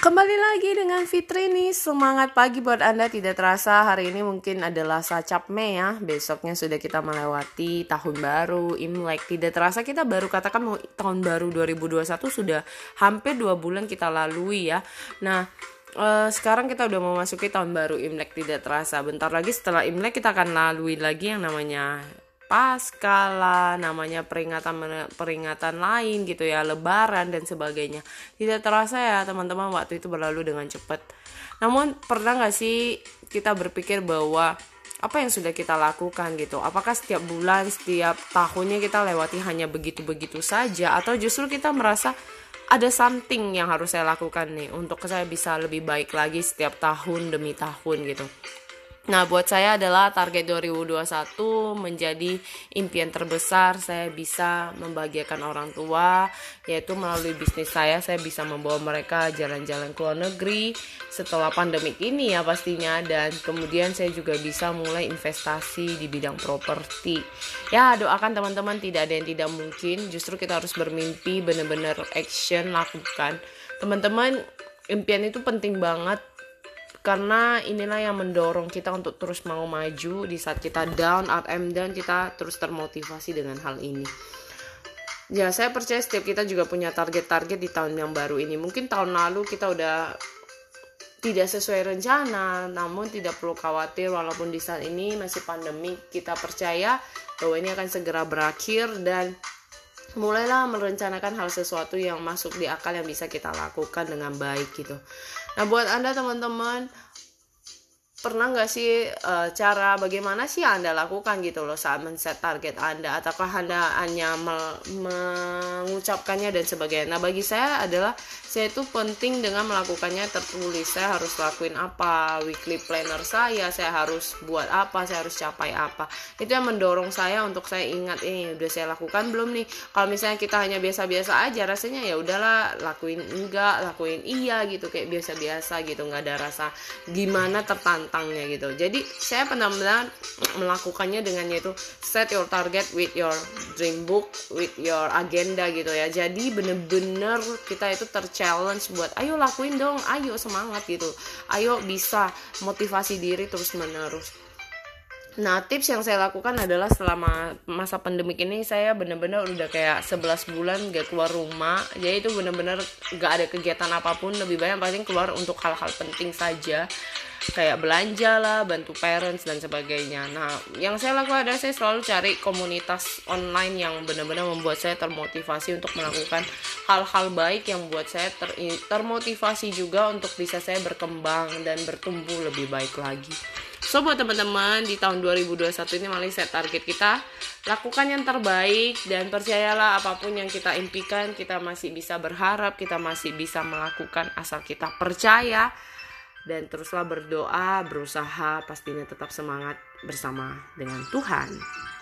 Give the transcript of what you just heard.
Kembali lagi dengan Fitri nih. Semangat pagi buat Anda. Tidak terasa hari ini mungkin adalah Sacap Mei ya. Besoknya sudah kita melewati tahun baru. Imlek. Tidak terasa kita baru katakan mau tahun baru 2021 Sudah hampir dua bulan kita lalui ya. Nah Uh, sekarang kita udah mau masuki tahun baru Imlek. Tidak terasa. Bentar lagi setelah Imlek kita akan lalui lagi yang namanya pasca lah namanya peringatan peringatan lain gitu ya lebaran dan sebagainya. Tidak terasa ya teman-teman waktu itu berlalu dengan cepat. Namun pernah nggak sih kita berpikir bahwa apa yang sudah kita lakukan gitu? Apakah setiap bulan setiap tahunnya kita lewati hanya begitu-begitu saja? Atau justru kita merasa ada something yang harus saya lakukan nih untuk saya bisa lebih baik lagi setiap tahun demi tahun gitu Nah, buat saya adalah target 2021 menjadi impian terbesar saya bisa membahagiakan orang tua yaitu melalui bisnis saya saya bisa membawa mereka jalan-jalan ke luar negeri setelah pandemik ini ya pastinya dan kemudian saya juga bisa mulai investasi di bidang properti. Ya, doakan teman-teman tidak ada yang tidak mungkin, justru kita harus bermimpi benar-benar action lakukan. Teman-teman, impian itu penting banget karena inilah yang mendorong kita untuk terus mau maju di saat kita down up and down kita terus termotivasi dengan hal ini ya saya percaya setiap kita juga punya target-target di tahun yang baru ini mungkin tahun lalu kita udah tidak sesuai rencana namun tidak perlu khawatir walaupun di saat ini masih pandemi kita percaya bahwa ini akan segera berakhir dan mulailah merencanakan hal sesuatu yang masuk di akal yang bisa kita lakukan dengan baik gitu. Nah buat anda teman-teman pernah nggak sih uh, cara bagaimana sih anda lakukan gitu loh saat men-set target anda? Ataukah anda hanya me mengucapkannya dan sebagainya? Nah bagi saya adalah saya itu penting dengan melakukannya tertulis saya harus lakuin apa weekly planner saya saya harus buat apa saya harus capai apa. Itu yang mendorong saya untuk saya ingat ini udah saya lakukan belum nih? Kalau misalnya kita hanya biasa-biasa aja rasanya ya udahlah lakuin enggak lakuin iya gitu kayak biasa-biasa gitu nggak ada rasa gimana tertantang tentangnya gitu. Jadi saya benar-benar melakukannya dengan yaitu set your target with your dream book with your agenda gitu ya. Jadi bener-bener kita itu terchallenge buat ayo lakuin dong ayo semangat gitu. Ayo bisa motivasi diri terus menerus Nah tips yang saya lakukan adalah selama masa pandemik ini saya bener-bener udah kayak 11 bulan gak keluar rumah Jadi itu bener-bener gak ada kegiatan apa pun lebih banyak paling keluar untuk hal-hal penting saja kayak belanja lah, bantu parents dan sebagainya. Nah, yang saya lakukan adalah saya selalu cari komunitas online yang benar-benar membuat saya termotivasi untuk melakukan hal-hal baik yang membuat saya ter termotivasi juga untuk bisa saya berkembang dan bertumbuh lebih baik lagi. So buat teman-teman di tahun 2021 ini mari set target kita lakukan yang terbaik dan percayalah apa pun yang kita impikan kita masih bisa berharap kita masih bisa melakukan asal kita percaya dan teruslah berdoa, berusaha, pastinya tetap semangat bersama dengan Tuhan.